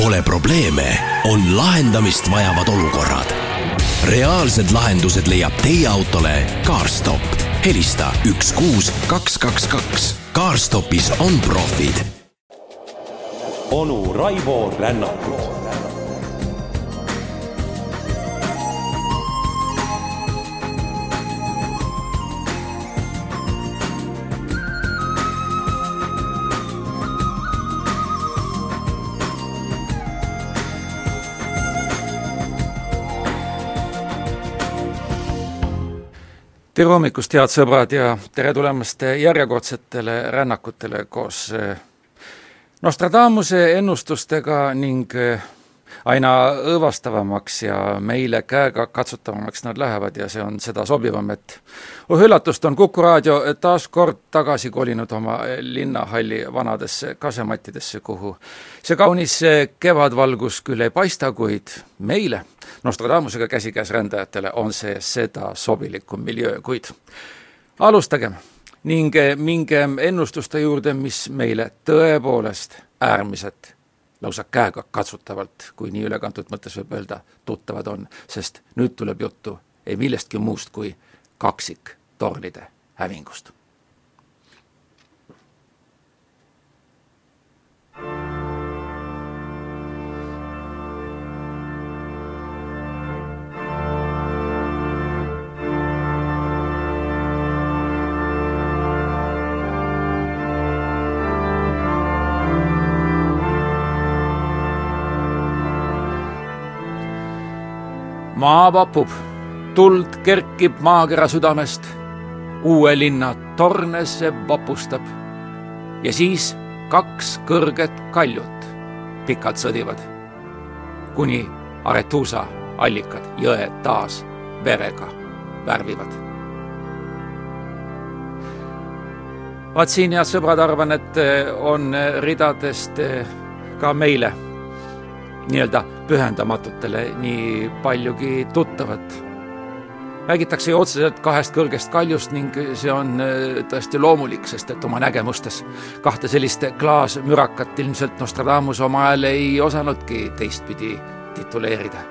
Pole probleeme, on lahendamist vajavad olukorrad. reaalsed lahendused leiab teie autole CarStop. helista üks kuus kaks kaks kaks. CarStopis on profid. onu Raivo Rännak tere hommikust, head sõbrad ja tere tulemast järjekordsetele rännakutele koos eh, Nostradamuse ennustustega ning eh, aina õõvastavamaks ja meile käega katsutavamaks nad lähevad ja see on seda sobivam, et oh üllatust, on Kuku raadio taas kord tagasi kolinud oma linnahalli vanadesse kasemattidesse, kuhu see kaunis kevadvalgus küll ei paista, kuid meile Nostradamusega käsikäes rändajatele on see seda sobilikum miljöö, kuid alustagem ning mingem ennustuste juurde, mis meile tõepoolest äärmiselt lausa käega katsutavalt, kui nii ülekantud mõttes võib öelda, tuttavad on, sest nüüd tuleb juttu ei millestki muust kui kaksiktornide hävingust maa vapub, tuld kerkib maakera südamest, uue linna torne see vapustab. ja siis kaks kõrget kaljut pikalt sõdivad, kuni Aretusa allikad jõe taas verega värvivad. vaat siin, head sõbrad, arvan, et on ridadest ka meile nii-öelda pühendamatutele nii paljugi tuttavat. räägitakse ju otseselt kahest kõrgest kaljust ning see on äh, tõesti loomulik, sest et oma nägemustes kahte sellist klaasmürakat ilmselt Nostradamus oma ajal ei osanudki teistpidi tituleerida.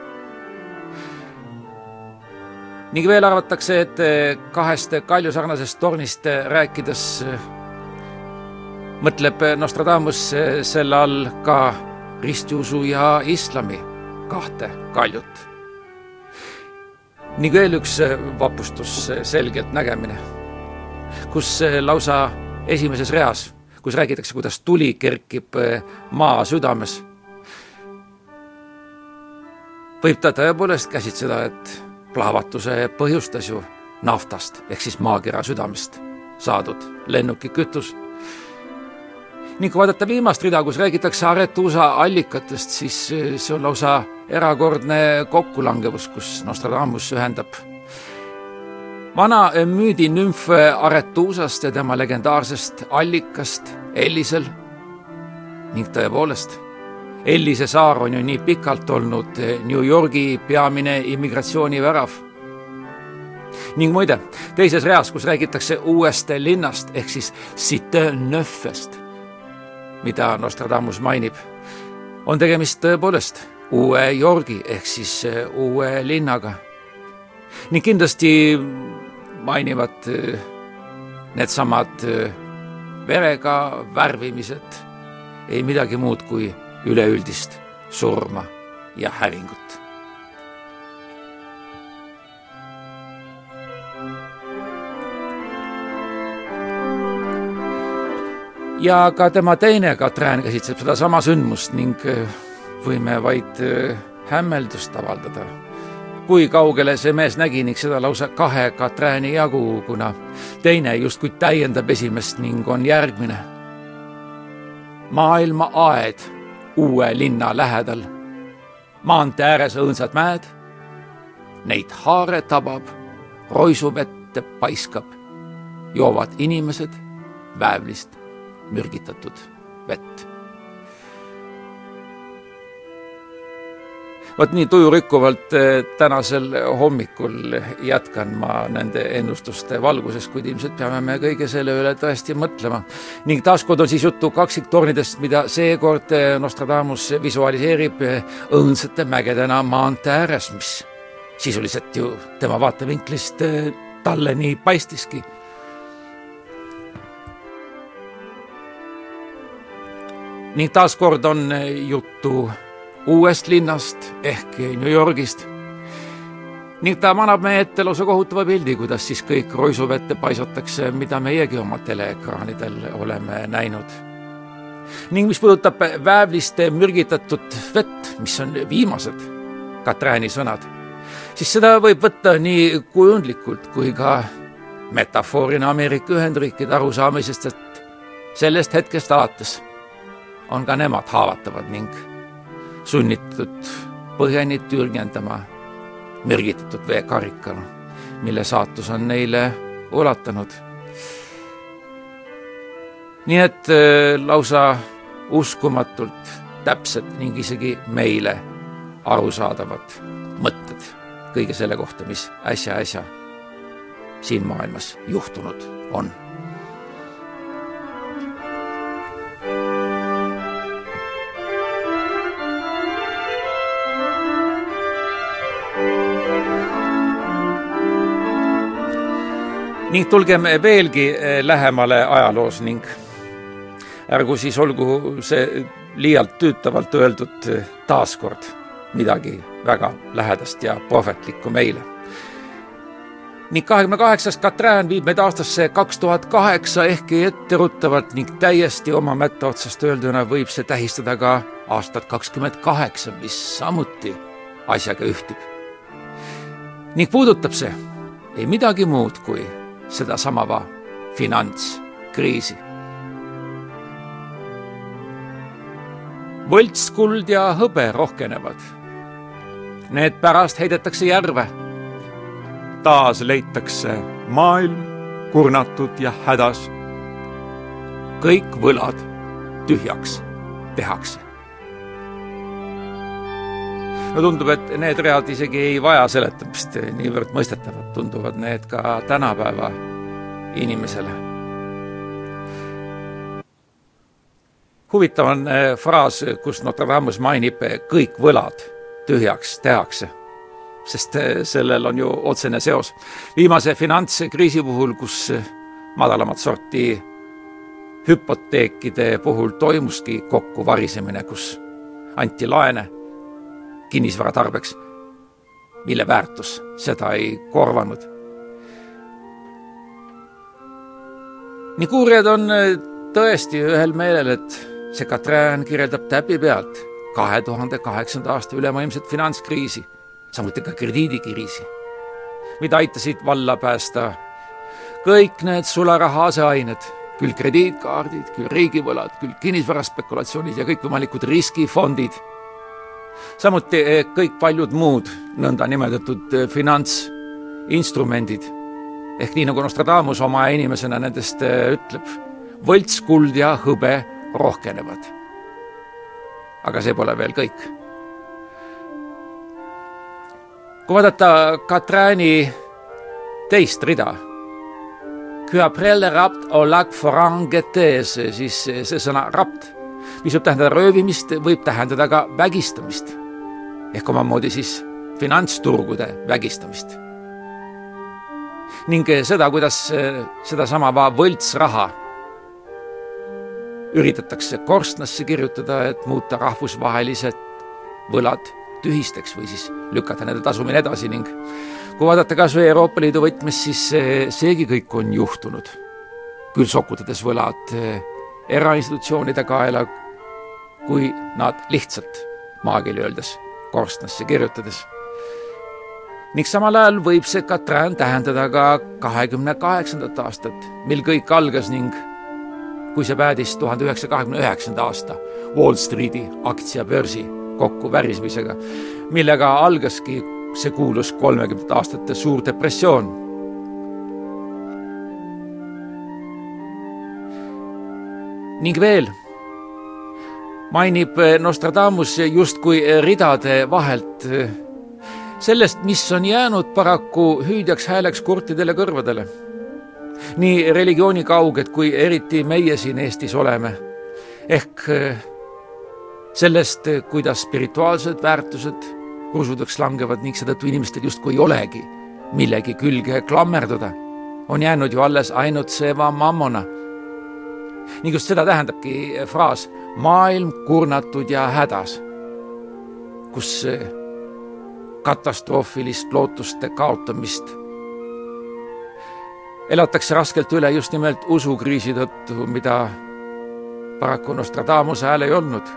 ning veel arvatakse, et äh, kahest kaljusarnasest tornist rääkides äh, mõtleb Nostradamus selle all ka ristiusu ja islami kahte kaljut. ning veel üks äh, vapustus äh, selgelt nägemine, kus äh, lausa esimeses reas, kus räägitakse, kuidas tuli kerkib maa südames, võib ta tõepoolest käsitleda, et plahvatuse põhjustas ju naftast ehk siis maakera südamest saadud lennukikütus ning kui vaadata viimast rida, kus räägitakse Aretusa allikatest, siis eh, see on lausa erakordne kokkulangevus, kus Nostradamus ühendab vana müüdinümf Aretusast ja tema legendaarsest allikast Ellisel ning tõepoolest, Ellise saar on ju nii pikalt olnud New Yorgi peamine immigratsioonivärav. ning muide, teises reas, kus räägitakse uuest linnast ehk siis Cité Neufest mida Nostradamus mainib, on tegemist tõepoolest uue Yorgi ehk siis äh, uue linnaga. ning kindlasti mainivad äh, needsamad äh, verega värvimised ei midagi muud kui üleüldist surma ja hävingut ja ka tema teine Katrään käsitleb sedasama sündmust ning äh, võime vaid äh, hämmeldust avaldada, kui kaugele see mees nägi ning seda lausa kahe Katrääni jagu, kuna teine justkui täiendab esimest ning on järgmine. maailma aed uue linna lähedal, maantee ääres õõnsad mäed, neid haare tabab, roisuvette paiskab, joovad inimesed väävlist mürgitatud vett. vot nii tujurikkuvalt eh, tänasel hommikul jätkan ma nende ennustuste valguses, kuid ilmselt peame me kõige selle üle tõesti mõtlema. ning taaskord on siis juttu kaksiktornidest, mida seekord eh, Nostradamus visualiseerib eh, õõnsate mägedena maantee ääres, mis sisuliselt ju tema vaatevinklist talle nii paistiski ning taaskord on juttu uuest linnast ehk New Yorgist ning ta manab meie ette lausa kohutava pildi, kuidas siis kõik roisuvette paisatakse, mida meiegi oma teleekraanidel oleme näinud. ning mis puudutab väävliste mürgitatud vett, mis on viimased Katrääni sõnad, siis seda võib võtta nii kujundlikult kui ka metafoorina Ameerika Ühendriikide arusaamisest, et sellest hetkest alates on ka nemad haavatavad ning sunnitud põhjani türgendama mürgitatud veekarikana, mille saatus on neile ulatanud. nii et äh, lausa uskumatult täpsed ning isegi meile arusaadavad mõtted kõige selle kohta, mis äsja-äsja siin maailmas juhtunud on ning tulgem veelgi eh, lähemale ajaloos ning ärgu siis olgu see liialt tüütavalt öeldud eh, taaskord midagi väga lähedast ja prohvetlikku meile. ning kahekümne kaheksas Katrään viib meid aastasse kaks tuhat kaheksa, ehkki etteruttavalt ning täiesti oma mätta otsast öelduna võib see tähistada ka aastat kakskümmend kaheksa, mis samuti asjaga ühtib. ning puudutab see ei midagi muud kui sedasama finantskriisi. võlts, kuld ja hõbe rohkenevad. Need pärast heidetakse järve. taas leitakse maailm kurnatud ja hädas. kõik võlad tühjaks tehakse no tundub, et need read isegi ei vaja seletamist, niivõrd mõistetavad tunduvad need ka tänapäeva inimesele. huvitav on eh, fraas, kus Notre Dame'is mainib eh, kõik võlad tühjaks tehakse, sest eh, sellel on ju otsene seos. viimase finantskriisi puhul, kus madalamat sorti hüpoteekide puhul toimuski kokkuvarisemine, kus anti laene kinnisvara tarbeks, mille väärtus seda ei korvanud. nii kuurijad on äh, tõesti ühel meelel, et see Katrin kirjeldab täpipealt kahe tuhande kaheksanda aasta ülemaailmset finantskriisi, samuti ka krediidikriisi, mida aitasid valla päästa kõik need sularaha aseained, küll krediitkaardid, küll riigivõlad, küll kinnisvaraspekulatsioonid ja kõikvõimalikud riskifondid samuti eh, kõik paljud muud nõndanimetatud eh, finantsinstrumendid. ehk nii nagu Nostradamus oma inimesena nendest eh, ütleb, võlts, kuld ja hõbe rohkenevad. aga see pole veel kõik. kui vaadata Katrääni teist rida, siis see sõna rapt mis võib tähendada röövimist, võib tähendada ka vägistamist ehk omamoodi siis finantsturgude vägistamist. ning seda, kuidas eh, sedasama võltsraha üritatakse korstnasse kirjutada, et muuta rahvusvahelised võlad tühisteks või siis lükata nende tasumine edasi ning kui vaadata kas või Euroopa Liidu võtmes, siis seegi kõik on juhtunud. küll sokutades võlad eh, erainstitutsioonide kaela, kui nad lihtsalt maakeeli öeldes korstnasse kirjutades. ning samal ajal võib see Katrin tähendada ka kahekümne kaheksandat aastat, mil kõik algas ning kui see päädis tuhande üheksasaja kahekümne üheksanda aasta Wall Streeti aktsiabörsi kokkuvärismisega, millega algaski see kuulus kolmekümnendate aastate suur depressioon. Ning veel mainib Nostradamus justkui ridade vahelt sellest, mis on jäänud paraku hüüdjaks hääleks kurtidele kõrvadele. nii religiooni kauged, kui eriti meie siin Eestis oleme. ehk sellest, kuidas spirituaalsed väärtused rusudeks langevad ning seetõttu inimestel justkui ei olegi millegi külge klammerduda. on jäänud ju alles ainult see mammona. Ning just seda tähendabki fraas maailm kurnatud ja hädas, kus katastroofilist lootuste kaotamist elatakse raskelt üle just nimelt usukriisi tõttu, mida paraku Nostradamuse hääl ei olnud,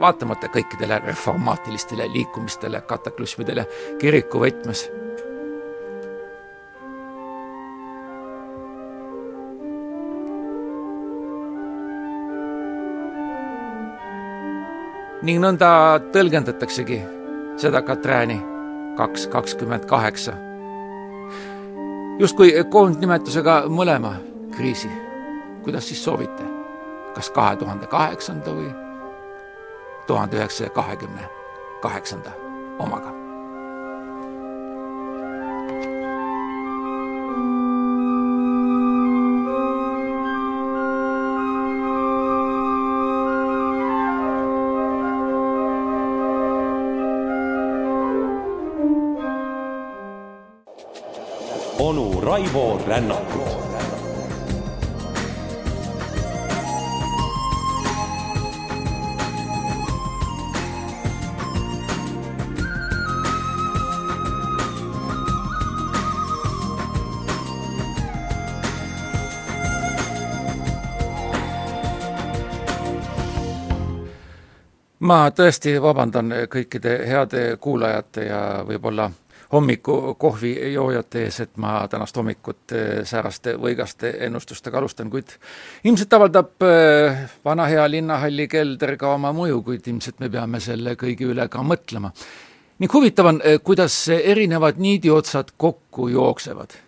vaatamata kõikidele reformaatilistele liikumistele, kataklüsmidele kiriku võtmes ning nõnda tõlgendataksegi seda Katrääni kaks kakskümmend kaheksa. justkui koondnimetusega mõlema kriisi. kuidas siis soovite? kas kahe tuhande kaheksanda või tuhande üheksasaja kahekümne kaheksanda omaga? Rännakut ma tõesti vabandan kõikide heade kuulajate ja võib-olla hommikukohvijoojate ees, et ma tänast hommikut eh, sääraste võigaste ennustustega alustan, kuid ilmselt avaldab eh, vana hea linnahalli kelder ka oma mõju, kuid ilmselt me peame selle kõigi üle ka mõtlema. ning huvitav on, eh, kuidas erinevad niidiotsad kokku jooksevad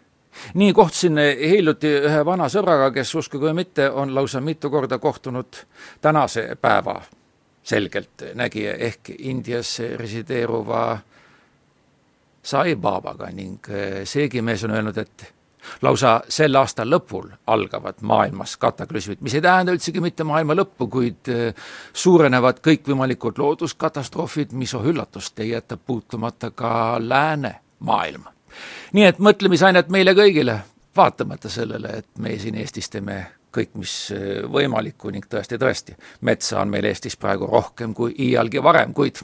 nii kohtusin hiljuti ühe vana sõbraga, kes uskuge või mitte, on lausa mitu korda kohtunud tänase päeva selgeltnägija ehk Indias resideeruva Sai Babaga ning eh, seegi mees on öelnud, et lausa selle aasta lõpul algavad maailmas kataklüsmid, mis ei tähenda üldsegi mitte maailma lõppu, kuid eh, suurenevad kõikvõimalikud looduskatastroofid, mis, oh üllatust, ei jäta puutumata ka läänemaailma. nii et mõtlemisainet meile kõigile, vaatamata sellele, et me siin Eestis teeme kõik, mis eh, võimalikku ning tõesti, tõesti, metsa on meil Eestis praegu rohkem kui iialgi varem, kuid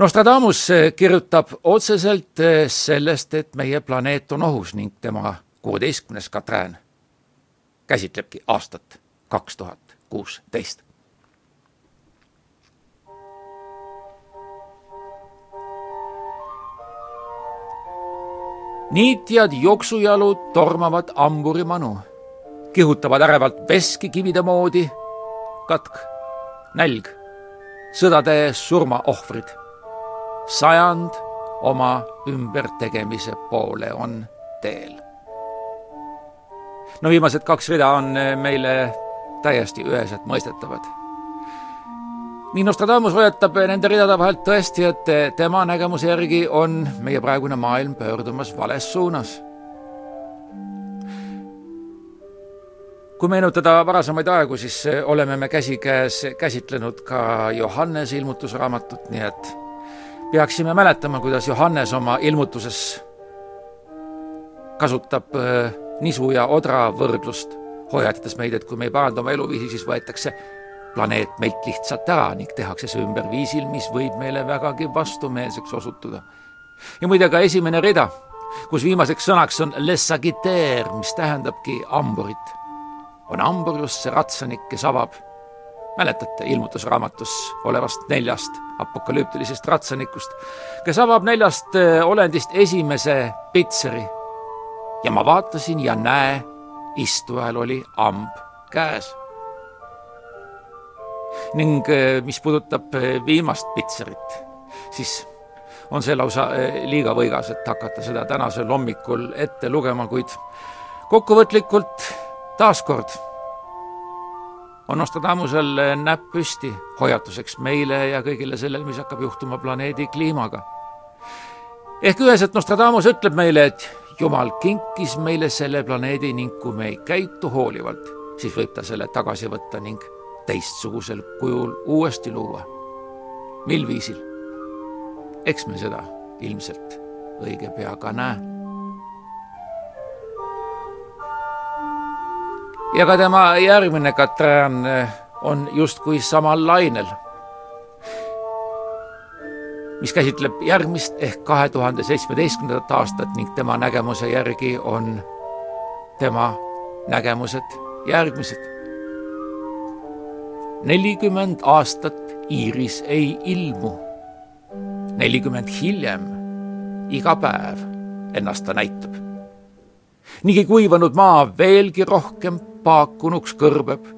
Nostradamus eh, kirjutab otseselt eh, sellest, et meie planeet on ohus ning tema kuueteistkümnes Katrään käsitlebki aastat kaks tuhat kuusteist. niitjad jooksujalud tormavad hamburi manu, kihutavad ärevalt veski kivide moodi, katk, nälg, sõdade surmaohvrid sajand oma ümbertegemise poole on teel. no viimased kaks rida on meile täiesti üheselt mõistetavad. nii Nostradamus hoiatab nende ridade vahelt tõesti, et tema nägemuse järgi on meie praegune maailm pöördumas vales suunas kui meenutada varasemaid aegu, siis oleme me käsikäes käsitlenud ka Johannese ilmutusraamatut, nii et peaksime mäletama, kuidas Johannes oma ilmutuses kasutab äh, nisu ja odra võrdlust, hoiatades meid, et kui me ei paranda oma eluviisi, siis võetakse planeet meilt lihtsalt ära ning tehakse see ümber viisil, mis võib meile vägagi vastumeelseks osutuda. ja muide ka esimene rida, kus viimaseks sõnaks on les sagittaire, mis tähendabki hamburit, on hambur just see ratsanik, kes avab mäletate ilmutusraamatus olevast neljast apokalüptilisest ratsanikust, kes avab neljast eh, olendist esimese pitseri. ja ma vaatasin ja näe, istujal oli hamb käes. ning eh, mis puudutab eh, viimast pitserit, siis on see lausa liiga võigas, et hakata seda tänasel hommikul ette lugema, kuid kokkuvõtlikult taaskord on Nostradamusel näpp püsti hoiatuseks meile ja kõigile sellele, mis hakkab juhtuma planeedi kliimaga. ehk üheselt Nostradamus ütleb meile, et Jumal kinkis meile selle planeedi ning kui me ei käitu hoolivalt, siis võib ta selle tagasi võtta ning teistsugusel kujul uuesti luua. mil viisil? eks me seda ilmselt õige pea ka näe. Ja ka tema järgmine Katrin on justkui samal lainel mis käsitleb järgmist ehk kahe tuhande seitsmeteistkümnendat aastat ning tema nägemuse järgi on tema nägemused järgmised. nelikümmend aastat Iiris ei ilmu. nelikümmend hiljem iga päev ennast ta näitab. niigi kuivanud maa veelgi rohkem paakunuks kõrbeb.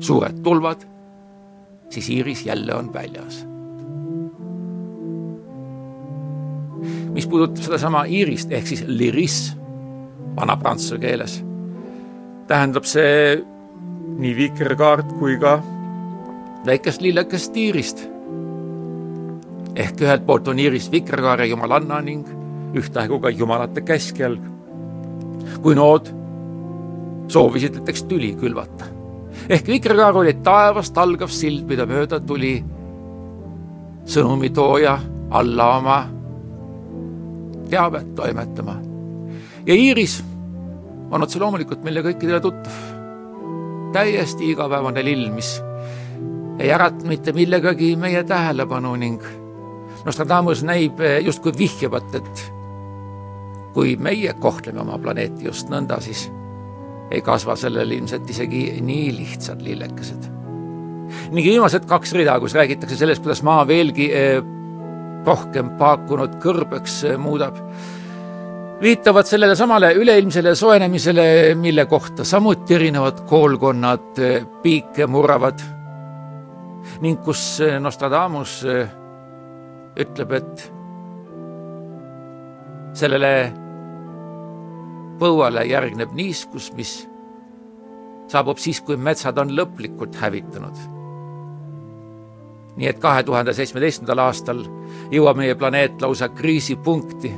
suured tulvad, siis Iiris jälle on väljas mis puudutab sedasama iirist ehk siis liris vana prantsuse keeles, tähendab see nii vikerkaart kui ka väikest lillekest iirist. ehk ühelt poolt on iiris vikerkaare jumalanna ning ühtaegu ka jumalate keskjalg. kui nood soovisid näiteks tüli külvata. ehk vikerkaar oli taevast algav sild, mida mööda tuli sõnumitooja alla oma teavet toimetama. ja Iiris on otse loomulikult meile kõikidele tuttav. täiesti igapäevane lill, mis ei ärata mitte millegagi meie tähelepanu ning Nostradamus näib justkui vihjavat, et kui meie kohtleme oma planeeti just nõnda, siis ei kasva sellel ilmselt isegi nii lihtsad lillekesed. ning viimased kaks rida, kus räägitakse sellest, kuidas maa veelgi eh, rohkem paakunud kõrbeks muudab, viitavad sellele samale üleilmsele soojenemisele, mille kohta samuti erinevad koolkonnad piike murravad ning kus Nostradamus ütleb, et sellele põuale järgneb niiskus, mis saabub siis, kui metsad on lõplikult hävitunud nii et kahe tuhande seitsmeteistkümnendal aastal jõuab meie planeet lausa kriisipunkti,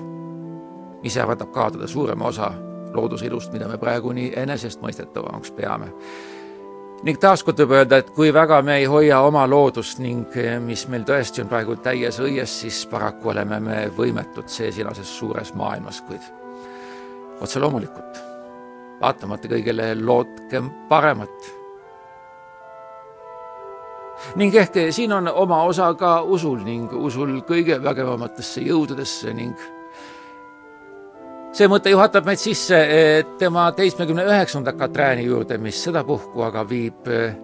mis ähvardab kaotada suurema osa loodusilust, mida me praegu nii enesestmõistetavamaks peame. ning taaskord võib öelda, et kui väga me ei hoia oma loodust ning mis meil tõesti on praegu täies õies, siis paraku oleme me võimetud seesinases suures maailmas, kuid otse loomulikult, vaatamata kõigele, lootkem paremat ning ehk siin on oma osa ka usul ning usul kõige vägevamatesse jõududesse ning see mõte juhatab meid sisse tema seitsmekümne üheksanda Katrääni juurde, mis sedapuhku aga viib eh,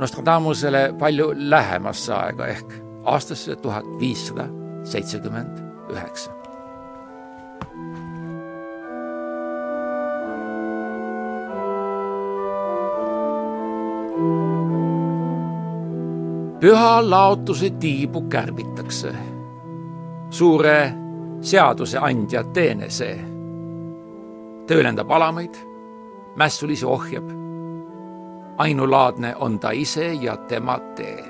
Nostradamusele palju lähemasse aega ehk aastasse tuhat viissada seitsekümmend üheksa. Püha laotuse tiibu kärbitakse. suure seaduseandja teene see. töölendab alamaid, mässulisi ohjab. ainulaadne on ta ise ja tema tee.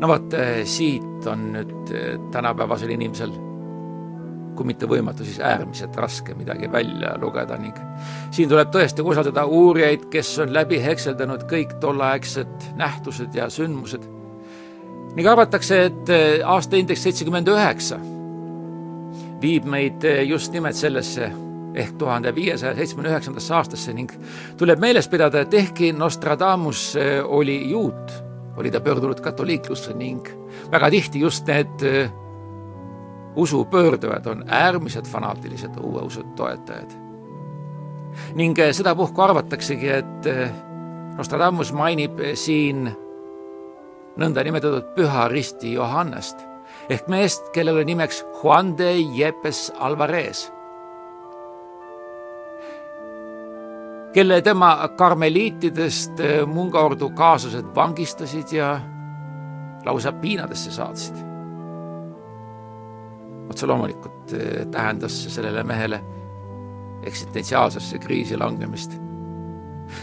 no vot, siit on nüüd tänapäevasel inimesel kui mitte võimatu, siis äärmiselt raske midagi välja lugeda ning siin tuleb tõesti usaldada uurijaid, kes on läbi hekseldanud kõik tolleaegsed nähtused ja sündmused. ning arvatakse, et eh, aastaindeks seitsekümmend üheksa viib meid eh, just nimelt sellesse ehk tuhande viiesaja seitsmekümne üheksandasse aastasse ning tuleb meeles pidada, et ehkki Nostradamus eh, oli juut, oli ta pöördunud katoliiklusse ning väga tihti just need usupöördujad on äärmiselt fanaatilised uue usu toetajad. ning eh, sedapuhku arvataksegi, et eh, Nostradamus mainib eh, siin nõndanimetatud püha risti Johannest ehk meest, kellel oli nimeks Juan de Yepes Alvarez, kelle tema karmeliitidest mungaordu kaaslased vangistasid ja lausa piinadesse saatsid otse loomulikult eh, tähendas see sellele mehele eksistentsiaalsesse kriisi langemist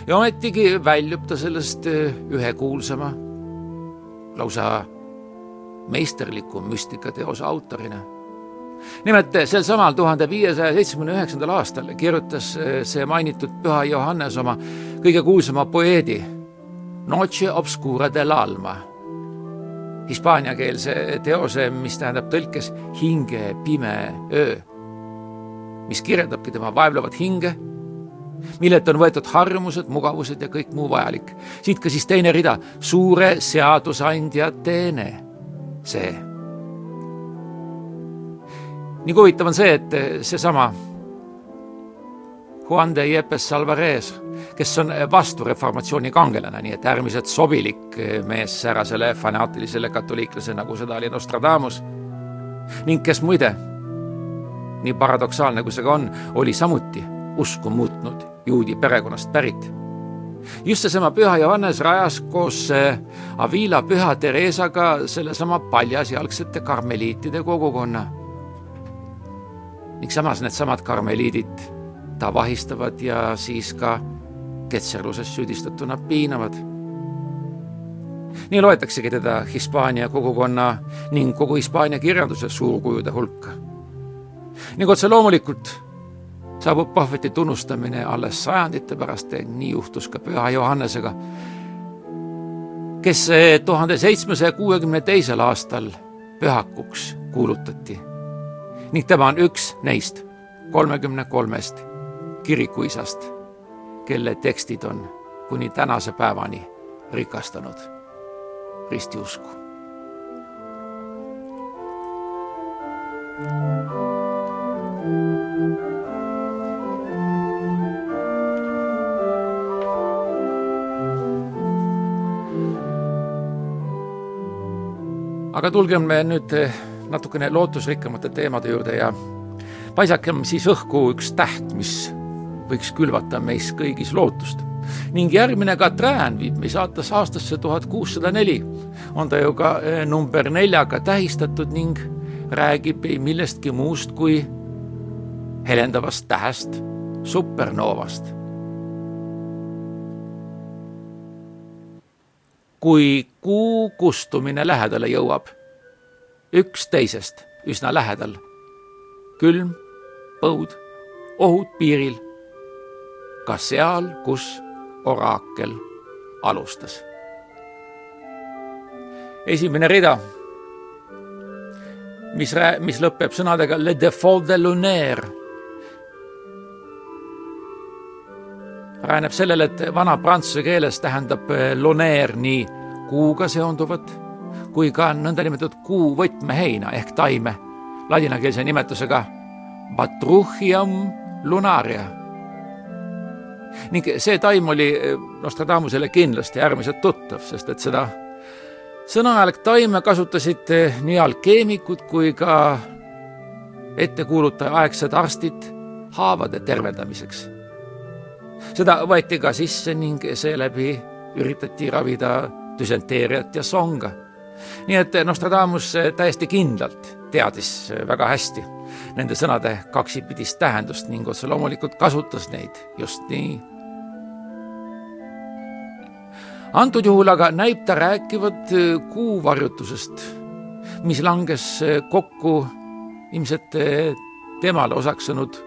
ja ometigi väljub ta sellest äh, ühe kuulsama, lausa meisterliku müstikateose autorina. nimelt sel samal tuhande viiesaja seitsmekümne üheksandal aastal kirjutas see mainitud Püha Johannes oma kõige kuulsama poeedi Noche obscura del alma hispaaniakeelse teose, mis tähendab tõlkes hinge pime öö, mis kirjeldabki tema vaevlevat hinge, millelt on võetud harjumused, mugavused ja kõik muu vajalik. siit ka siis teine rida, suure seadusandja teene, see. nii huvitav on see, et seesama Juan de Yepes Salvarez kes on vastu reformatsiooni kangelane, nii et äärmiselt sobilik mees säärasele fanaatilisele katoliiklasele, nagu seda oli Nostradamus. ning kes muide, nii paradoksaalne kui see ka on, oli samuti usku muutnud juudi perekonnast pärit. just seesama Püha Johannes rajas koos Avila Püha Theresaga sellesama paljasjalgsete karmeliitide kogukonna. ning samas needsamad karmeliidid ta vahistavad ja siis ka ketserluses süüdistatuna piinavad. nii loetaksegi teda Hispaania kogukonna ning kogu Hispaania kirjanduse suurkujude hulka. ning otse loomulikult saabub Puhveti tunnustamine alles sajandite pärast, nii juhtus ka Püha Johannesega, kes tuhande seitsmesaja kuuekümne teisel aastal pühakuks kuulutati. ning tema on üks neist kolmekümne kolmest kirikuisast kelle tekstid on kuni tänase päevani rikastanud ristiusku. aga tulgem nüüd natukene lootusrikkamate teemade juurde ja paisakem siis õhku üks täht, mis võiks külvata meis kõigis lootust. ning järgmine Katrään viib meid saates aastasse tuhat kuussada neli. on ta ju ka eh, number neljaga tähistatud ning räägib ei millestki muust kui helendavast tähest, supernovast. kui kuu kustumine lähedale jõuab, üksteisest üsna lähedal, külm, põud, ohud piiril ka seal, kus oraakel alustas. esimene rida, mis, mis lõpeb sõnadega le default de lunaire. rajaneb sellele, et vana prantsuse keeles tähendab eh, lunaire nii kuuga seonduvat kui ka nõndanimetatud kuu võtmeheina ehk taime ladinakeelse nimetusega Batruchium lunaria ning see taim oli eh, Nostradamusele kindlasti äärmiselt tuttav, sest et seda sõnaaeg taime kasutasid nii alkeemikud kui ka ettekuulutaja aegsed arstid haavade tervendamiseks. seda võeti ka sisse ning seeläbi üritati ravida düsenteeriat ja songa. nii et Nostradamus täiesti kindlalt teadis väga hästi nende sõnade kaksipidist tähendust ning otse loomulikult kasutas neid just nii. antud juhul aga näib ta rääkivat äh, kuuvarjutusest, mis langes äh, kokku ilmselt äh, temale osaks saanud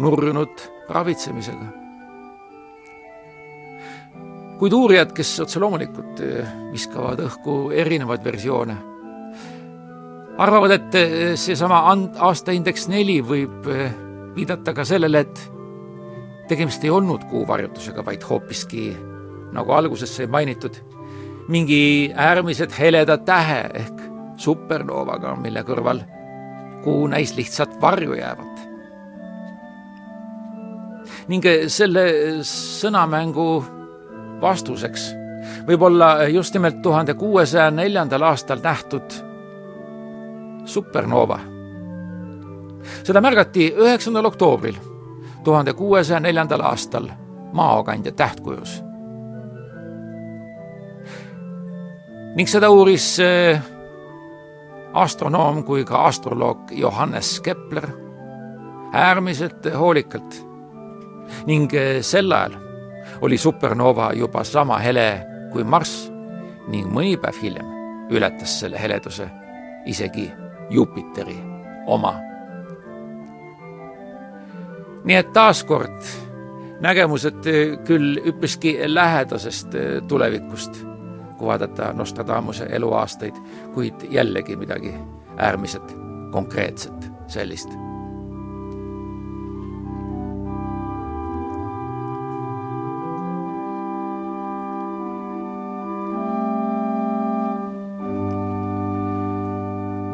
nurjunud ravitsemisega. kuid uurijad, kes otse loomulikult viskavad õhku erinevaid versioone arvavad, et eh, seesama aastaindeks neli võib eh, viidata ka sellele, et tegemist ei olnud kuuvarjutusega, vaid hoopiski, nagu alguses sai mainitud, mingi äärmiselt heleda tähe ehk supernoovaga, mille kõrval kuu näis lihtsalt varju jäävat. ning eh, selle sõnamängu vastuseks võib olla just nimelt tuhande kuuesaja neljandal aastal nähtud supernova. seda märgati üheksandal oktoobril tuhande kuuesaja neljandal aastal maokandja tähtkujus. ning seda uuris äh, astronoom kui ka astroloog Johannes Kepler äärmiselt hoolikalt ning äh, sel ajal, oli supernova juba sama hele kui Marss ning mõni päev hiljem ületas selle heleduse isegi Jupiteri oma. nii et taaskord nägemused küll üpriski lähedasest tulevikust, kui vaadata Nostradamuse eluaastaid, kuid jällegi midagi äärmiselt konkreetset sellist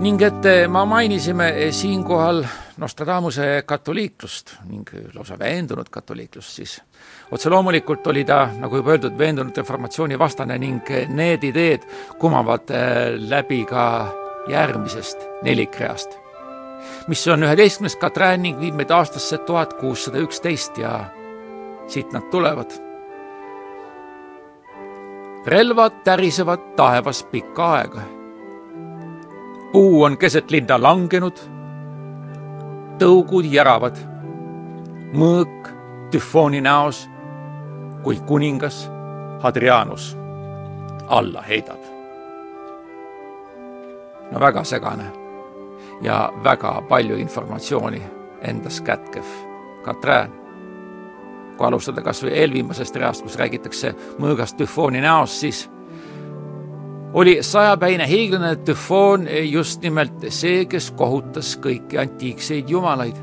ning et eh, ma mainisime eh, siinkohal Nostradamuse katoliiklust ning lausa veendunud katoliiklust, siis otse loomulikult oli ta, nagu juba öeldud, veendunud reformatsiooni vastane ning eh, need ideed kumavad läbi ka järgmisest nelikreast, mis on üheteistkümnes Katrään ning viib meid aastasse tuhat kuussada üksteist ja siit nad tulevad. relvad tärisevad taevas pikka aega puu on keset linna langenud, tõugud järavad, mõõk tüfooni näos, kui kuningas Hadrianus alla heidab. no väga segane ja väga palju informatsiooni endas kätkev Katrin. kui alustada kas või eelviimasest reast, kus räägitakse mõõgast tüfooni näos, siis oli sajapäine hiiglane Tüfoon just nimelt see, kes kohutas kõiki antiikseid jumalaid,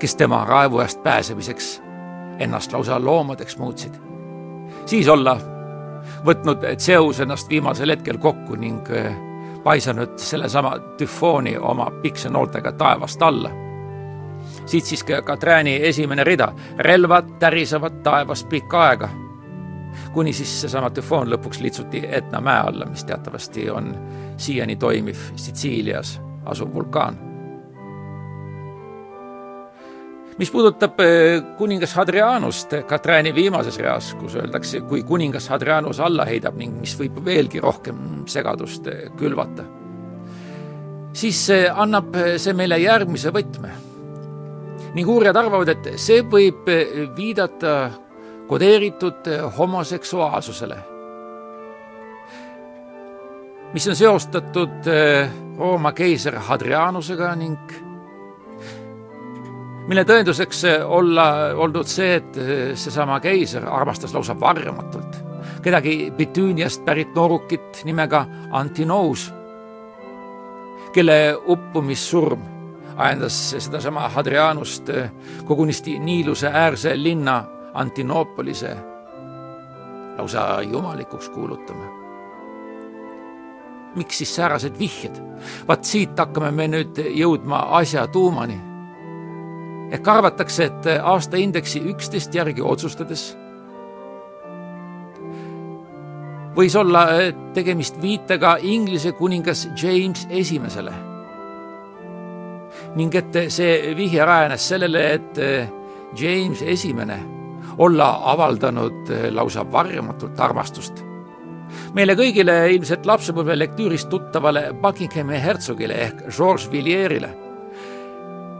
kes tema raevu eest pääsemiseks ennast lausa loomadeks muutsid. siis olla võtnud Zeus ennast viimasel hetkel kokku ning äh, paisanud sellesama tüfooni oma piksenooltega taevast alla. siit siis ka Katrääni esimene rida, relvad tärisevad taevast pikka aega kuni siis seesama tüfoon lõpuks litsuti Etna mäe alla, mis teatavasti on siiani toimiv Sitsiilias asuv vulkaan. mis puudutab eh, kuningas Hadrianust Katrääni viimases reas, kus öeldakse, kui kuningas Hadrianus alla heidab ning mis võib veelgi rohkem segadust eh, külvata, siis annab see meile järgmise võtme. ning uurijad arvavad, et see võib eh, viidata kodeeritud homoseksuaalsusele, mis on seostatud eh, Rooma keiser Hadrianusega ning mille tõenduseks olla olnud see, et eh, seesama keiser armastas lausa varjamatult kedagi Bitüüniast pärit noorukit nimega Antinous, kelle uppumissurm ajendas sedasama Hadrianust eh, kogunisti Niiluse äärse linna Antinoopolise lausa jumalikuks kuulutama. miks siis säärased vihjed? vaat siit hakkame me nüüd jõudma asja tuumani. ehk arvatakse, et aastaindeksi üksteist järgi otsustades võis olla tegemist viitega Inglise kuningas James Esimesele. ning et see vihje rajanes sellele, et James Esimene olla avaldanud eh, lausa varjamatut armastust. meile kõigile ilmselt lapsepõlve lektüürist tuttavale Buckinghami hertsogile ehk Georges Villiersile,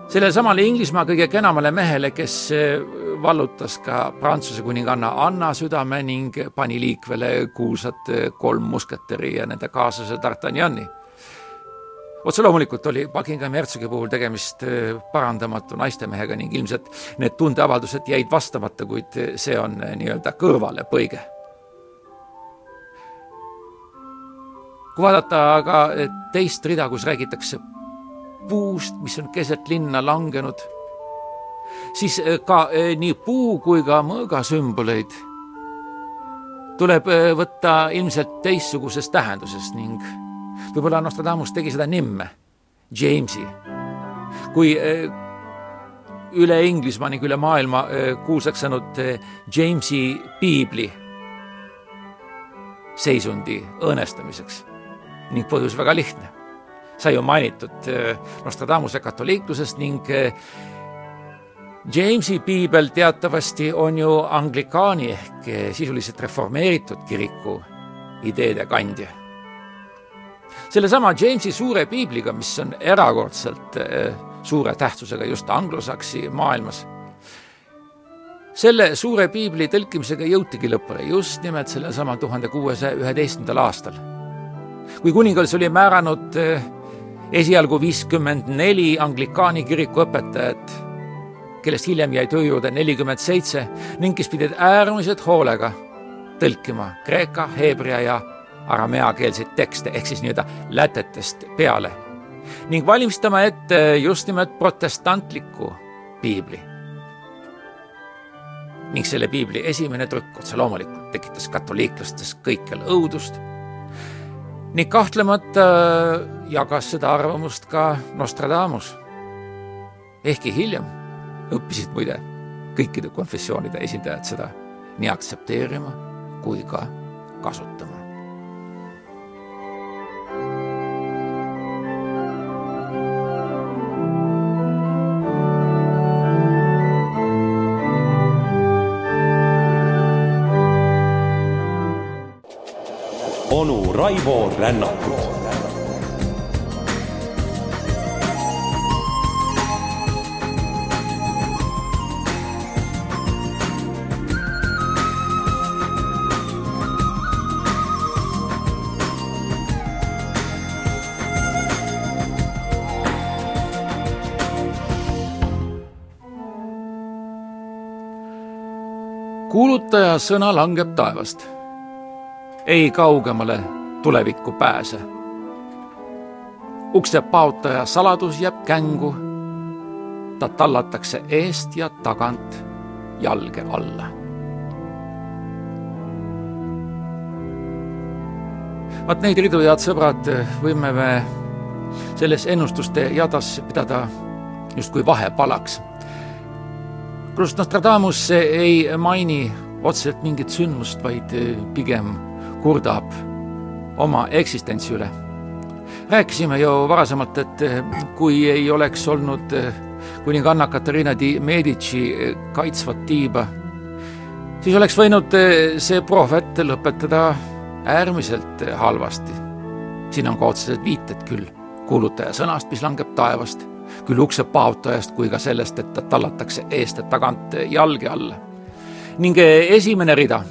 sellele samale Inglismaa kõige kenamale mehele, kes eh, vallutas ka Prantsuse kuninganna Anna südame ning pani liikvele kuulsad eh, kolm musketäri ja nende kaaslase D'Artagnani otse loomulikult oli Buckinghami hertsogi puhul tegemist äh, parandamatu naistemehega ning ilmselt need tundeavaldused jäid vastamata, kuid see on äh, nii-öelda kõrvalepõige. kui vaadata aga äh, teist rida, kus räägitakse puust, mis on keset linna langenud, siis ka nii puu kui ka mõõga sümboleid tuleb võtta ilmselt teistsuguses tähenduses ning võib-olla Nostradamus tegi seda nimme, Jamesi. kui eh, üle Inglismaa ning üle maailma eh, kuulsaks saanud eh, Jamesi piibli seisundi õõnestamiseks ning põhjus väga lihtne. sai ju mainitud Nostradamuse katoliiklusest ning Jamesi piibel teatavasti on ju anglikaani ehk sisuliselt reformeeritud kiriku ideede kandja sellesama Jamesi suure piibliga, mis on erakordselt eh, suure tähtsusega just anglosaksi maailmas. selle suure piibli tõlkimisega jõutigi lõpule just nimelt sellel samal tuhande kuuesaja üheteistkümnendal aastal. kui kuningas oli määranud eh, esialgu viiskümmend neli anglikaani kiriku õpetajat, kellest hiljem jäi töö juurde nelikümmend seitse ning kes pidid äärmiselt hoolega tõlkima kreeka, heebrea ja arameakeelseid tekste ehk siis nii-öelda lätetest peale ning valmistama ette just nimelt protestantliku piibli ning selle piibli esimene trükk otse loomulikult tekitas katoliiklastes kõikjal õudust ning kahtlemata jagas seda arvamust ka Nostradamus. ehkki hiljem õppisid muide kõikide konfessioonide esindajad seda nii aktsepteerima kui ka kasutama. Raivo Rännakut kuulutaja sõna langeb taevast. Ei kaugemale tulevikku pääse. ukse paotaja saladus jääb kängu. ta tallatakse eest ja tagant jalge alla. vaat neid ridu, head sõbrad, võime me selles ennustuste jadas pidada justkui vahepalaks. kus Nostradamus ei maini otseselt mingit sündmust, vaid pigem kurdab oma eksistentsi üle. rääkisime ju varasemalt, et eh, kui ei oleks olnud eh, kuninganna Katariina di Medici eh, kaitsvat tiiba, siis oleks võinud see prohvet lõpetada äärmiselt halvasti. siin on ka otsesed viited küll kuulutaja sõnast, mis langeb taevast, küll ukse paotajast kui ka sellest, et ta tallatakse eest ja tagant jalge alla. ning esimene rida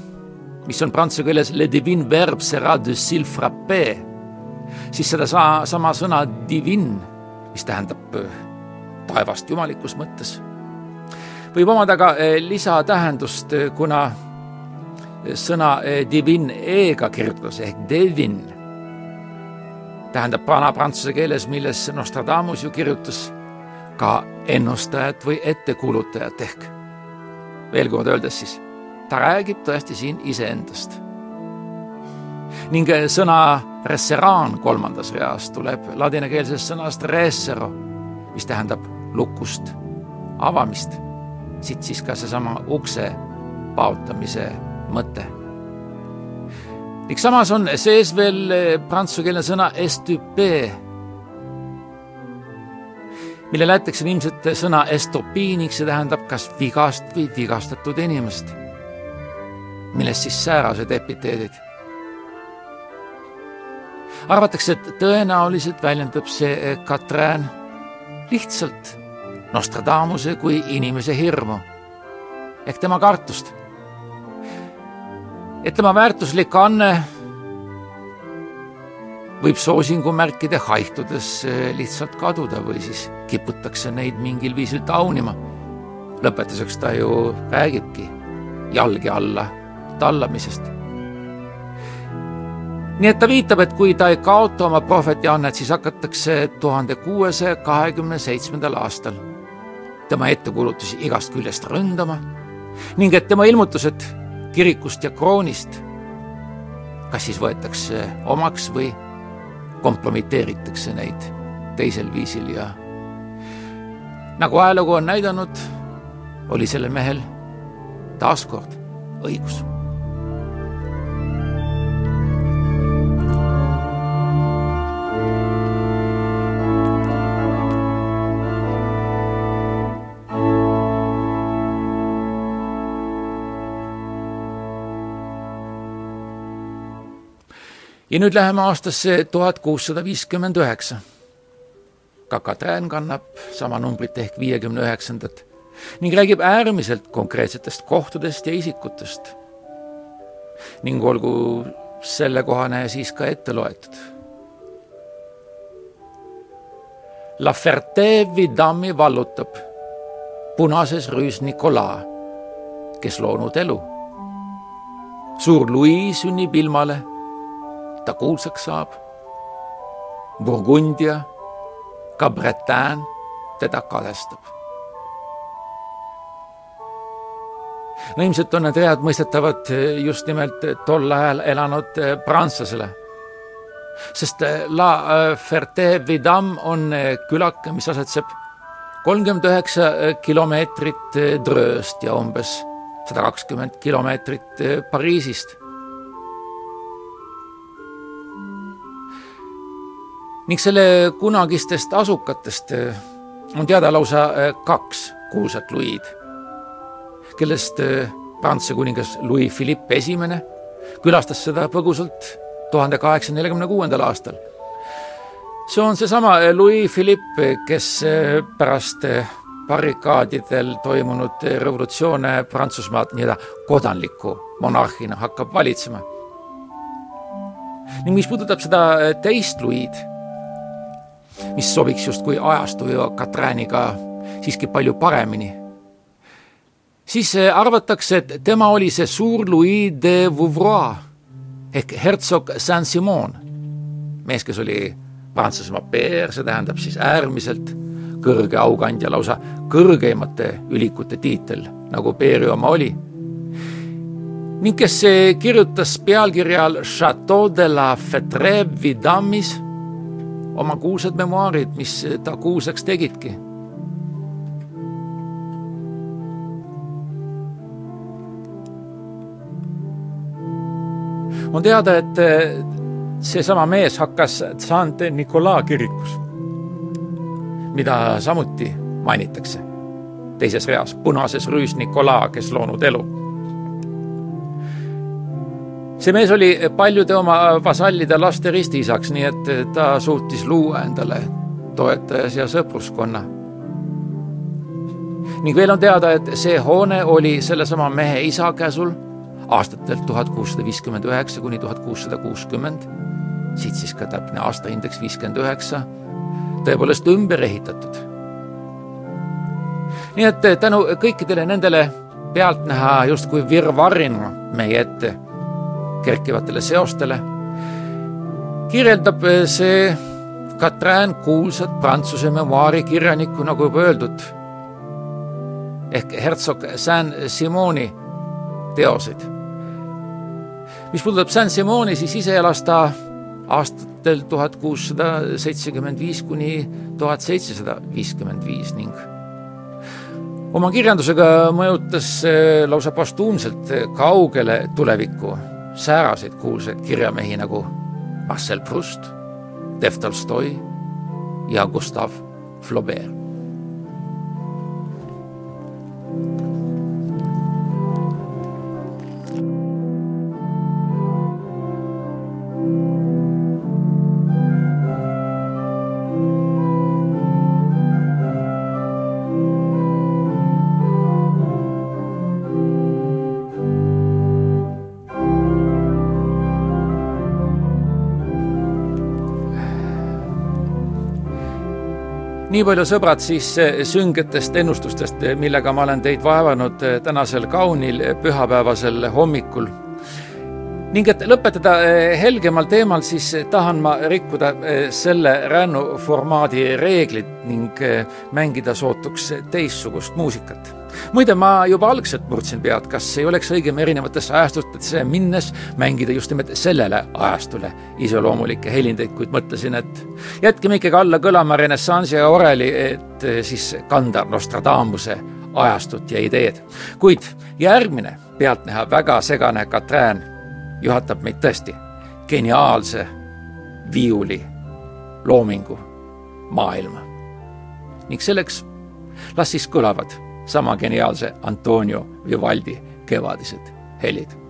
mis on prantsuse keeles le divin verb sera de s'il frappe, siis seda sa-, sama sõna divin, mis tähendab äh, taevast jumalikus mõttes, võib omada ka äh, lisatähendust, äh, kuna sõna divin e-ga kirjutas ehk devin. Tähendab vana prantsuse keeles, milles Nostradamus ju kirjutas ka ennustajat või ettekuulutajat ehk. Veel kord öeldes siis ta räägib tõesti siin iseendast. ning sõna resseraan kolmandas reas tuleb ladinakeelsest sõnast resero, mis tähendab lukust avamist. siit siis ka seesama ukse paotamise mõte. ning samas on sees veel prantsusekeelne sõna estupé, mille läteks on ilmselt sõna estopiiniks, see tähendab kas vigast või vigastatud inimest millest siis säärased epiteedid. arvatakse, et tõenäoliselt väljendab see Katrin lihtsalt Nostradamuse kui inimese hirmu ehk tema kartust. et tema väärtuslik anne võib soosingumärkide haihtudes lihtsalt kaduda või siis kiputakse neid mingil viisil taunima. lõpetuseks ta ju räägibki jalge alla tallamisest. nii et ta viitab, et kui ta ei kaota oma prohvetiannet, siis hakatakse tuhande kuuesaja kahekümne seitsmendal aastal tema ettekulutusi igast küljest ründama ning et tema ilmutused kirikust ja kroonist kas siis võetakse omaks või kompromiteeritakse neid teisel viisil ja nagu ajalugu on näidanud, oli sellel mehel taaskord õigus ja nüüd läheme aastasse tuhat kuussada viiskümmend üheksa. ka Katrin kannab sama numbrit ehk viiekümne üheksandat ning räägib äärmiselt konkreetsetest kohtadest ja isikutest. ning olgu sellekohane siis ka ette loetud. La Ferté Vidami vallutab punases rüüs Nicolas, kes loonud elu. suur Louis sünnib ilmale, ta kuulsaks saab. Burgundia, ka Bretagne teda kadestab no ilmselt on need read mõistetavad eh, just nimelt eh, tol ajal elanud eh, prantslasele. sest La Ferté-Vidam on külake, mis asetseb kolmkümmend üheksa kilomeetrit Drööst ja umbes sada kakskümmend kilomeetrit Pariisist. Ning selle kunagistest asukatest on teada lausa kaks kuulsat Louis'd kellest äh, Prantsuse kuningas Louis Philippe Esimene külastas seda põgusalt tuhande kaheksasaja neljakümne kuuendal aastal. see on seesama Louis Philippe, kes pärast barrikaadidel toimunud revolutsioone Prantsusmaad nii-öelda kodanliku monarhina hakkab valitsema. ning mis puudutab seda teist Louis'd, mis sobiks justkui ajastu ja Katrääniga siiski palju paremini siis äh, arvatakse, et tema oli see suur Louis de Vouvroy ehk hertsog Saint-Simon, mees, kes oli Prantsusmaa peer, see tähendab siis äärmiselt kõrge aukandja, lausa kõrgeimate ülikute tiitel, nagu Peeri oma oli. ning kes kirjutas pealkirja all Chateau de la Fetreve Vidamis oma kuulsad memuaarid, mis ta kuulsaks tegidki on teada, et eh, seesama mees hakkas Saint-Nicolas kirikus, mida samuti mainitakse teises reas, punases rüüs Nicolas, kes loonud elu. See mees oli paljude oma vasallide laste ristiisaks, nii et ta suutis luua endale toetajas ja sõpruskonna. ning veel on teada, et see hoone oli sellesama mehe isa käsul aastatel tuhat kuussada viiskümmend üheksa kuni tuhat kuussada kuuskümmend, siit siis ka täpne aastaindeks viiskümmend üheksa, tõepoolest ümber ehitatud. nii et tänu kõikidele nendele pealtnäha justkui virvarrina meie ette kerkivatele seostele. Kirjeldab see Katrin kuulsat Prantsuse memuaari kirjanikku, nagu juba öeldud, ehk hertsog Saint-Simoni teoseid mis puudutab Saint-Simoni, siis ise elas ta aastatel tuhat kuussada seitsekümmend viis kuni tuhat seitsesada viiskümmend viis ning oma kirjandusega mõjutas lausa postuumselt kaugele tulevikku sääraseid kuulsaid kirjamehi nagu Marcel Proust, Lev Tolstoi ja Gustav Flaubert. Nii palju, sõbrad, siis eh, süngetest ennustustest, eh, millega ma olen teid vaevanud eh, tänasel kaunil pühapäevasel hommikul. Ning et lõpetada helgemal teemal, siis tahan ma rikkuda selle rännuformaadi reeglid ning mängida sootuks teistsugust muusikat muide, ma juba algselt murdsin pead, kas ei oleks õigem erinevatesse ajastutesse minnes mängida just nimelt sellele ajastule iseloomulikke helindeid, kuid mõtlesin, et jätkime ikkagi alla kõlama renessansi ja oreli, et eh, siis kanda Nostradamuse ajastut ja ideed. kuid järgmine pealtnäha väga segane Katrin juhatab meid tõesti geniaalse viiuli loomingu maailma. ning selleks las siis kõlavad sama geniaalse Antonio Vivaldi kevadised helid.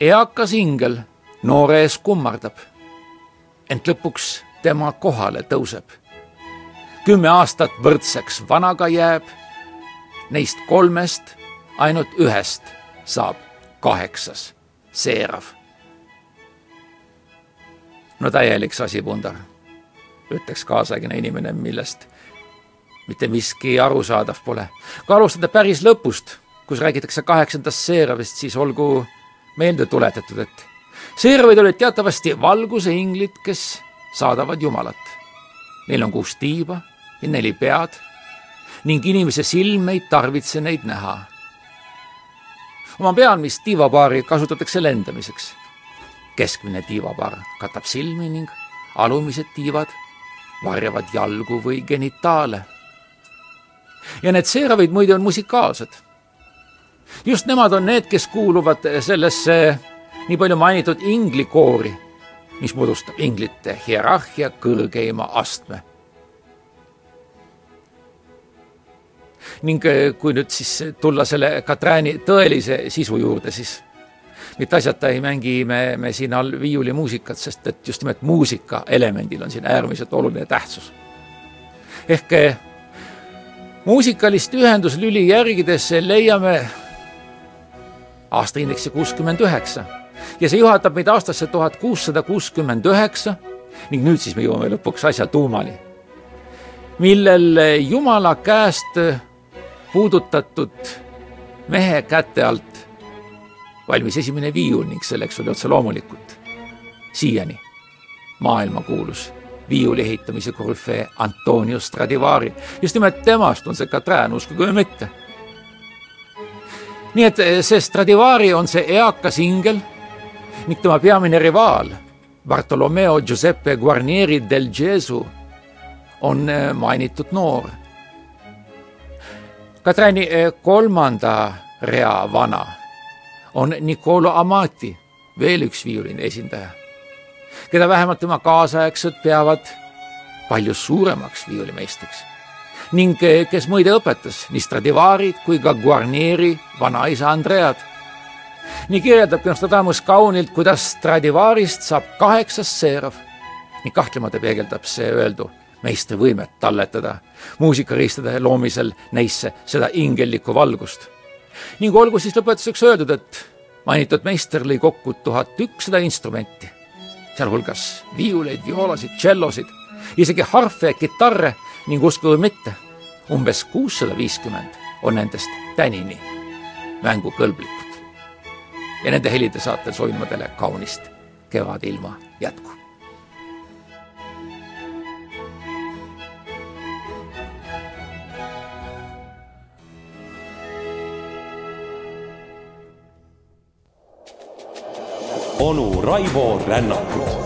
eakas ingel noore ees kummardab, ent lõpuks tema kohale tõuseb. Kümme aastat võrdseks vanaga jääb, neist kolmest ainult ühest saab kaheksas seerav. no täielik sasipundar, ütleks kaasaegne inimene, millest mitte miski arusaadav pole. kui alustada päris lõpust, kus räägitakse kaheksandast seeravist, siis olgu meelde tuletatud, et seeravad olid teatavasti valguse inglid, kes saadavad Jumalat. Neil on kuus tiiba ja neli pead ning inimese silm ei tarvitse neid näha. oma pealmist tiivapaari kasutatakse lendamiseks. keskmine tiivapaar katab silmi ning alumised tiivad varjavad jalgu või genitaale. ja need seeravid muide on musikaalsed. just nemad on need, kes kuuluvad sellesse nii palju mainitud inglikoori mis moodustab inglite hierarhia kõrgeima astme. Ning eh, kui nüüd siis tulla selle Katrääni tõelise sisu juurde, siis mitte asjata ei mängi me, me siin all viiulimuusikat, sest et just nimelt muusika elemendil on siin äärmiselt oluline tähtsus. ehk eh, muusikalist ühenduslüli järgides leiame aastaindeksi kuuskümmend üheksa ja see juhatab meid aastasse tuhat kuussada kuuskümmend üheksa ning nüüd siis me jõuame lõpuks asja tuumani, millel Jumala käest puudutatud mehe käte alt valmis esimene viiul ning selleks oli otse loomulikult siiani maailmakuulus viiuli ehitamise korüfee Antonio Stradivari. just nimelt temast on see Katrin, uskuge või mitte. nii et see Stradivari on see eakas ingel ning tema peamine rivaal Bartolomeo Giuseppe Guarnieri del Gesù on eh, mainitud noor. Katrani eh, kolmanda rea vana on Niccolo Amati, veel üks viiuline esindaja, keda vähemalt tema kaasaegsed peavad palju suuremaks viiulimeistriks ning eh, kes muide õpetas nii Stradivarit kui ka Guarnieri vanaisa Andread nii kirjeldab Nostradamus kaunilt, kuidas Stradivarist saab kaheksas seerav ning kahtlemata peegeldab see öeldu meistri võimet talletada muusikariistade loomisel neisse seda ingellikku valgust. ning olgu siis lõpetuseks öeldud, et mainitud meister lõi kokku tuhat ükssada instrumenti, sealhulgas viiuleid, vioolasid, tšellosid, isegi harfe, kitarre ning uskuge või mitte, umbes kuussada viiskümmend on nendest tänini mängukõlblikud ja nende helide saatel soovin ma teile kaunist kevadilma jätku. Onu Raivo Rännakut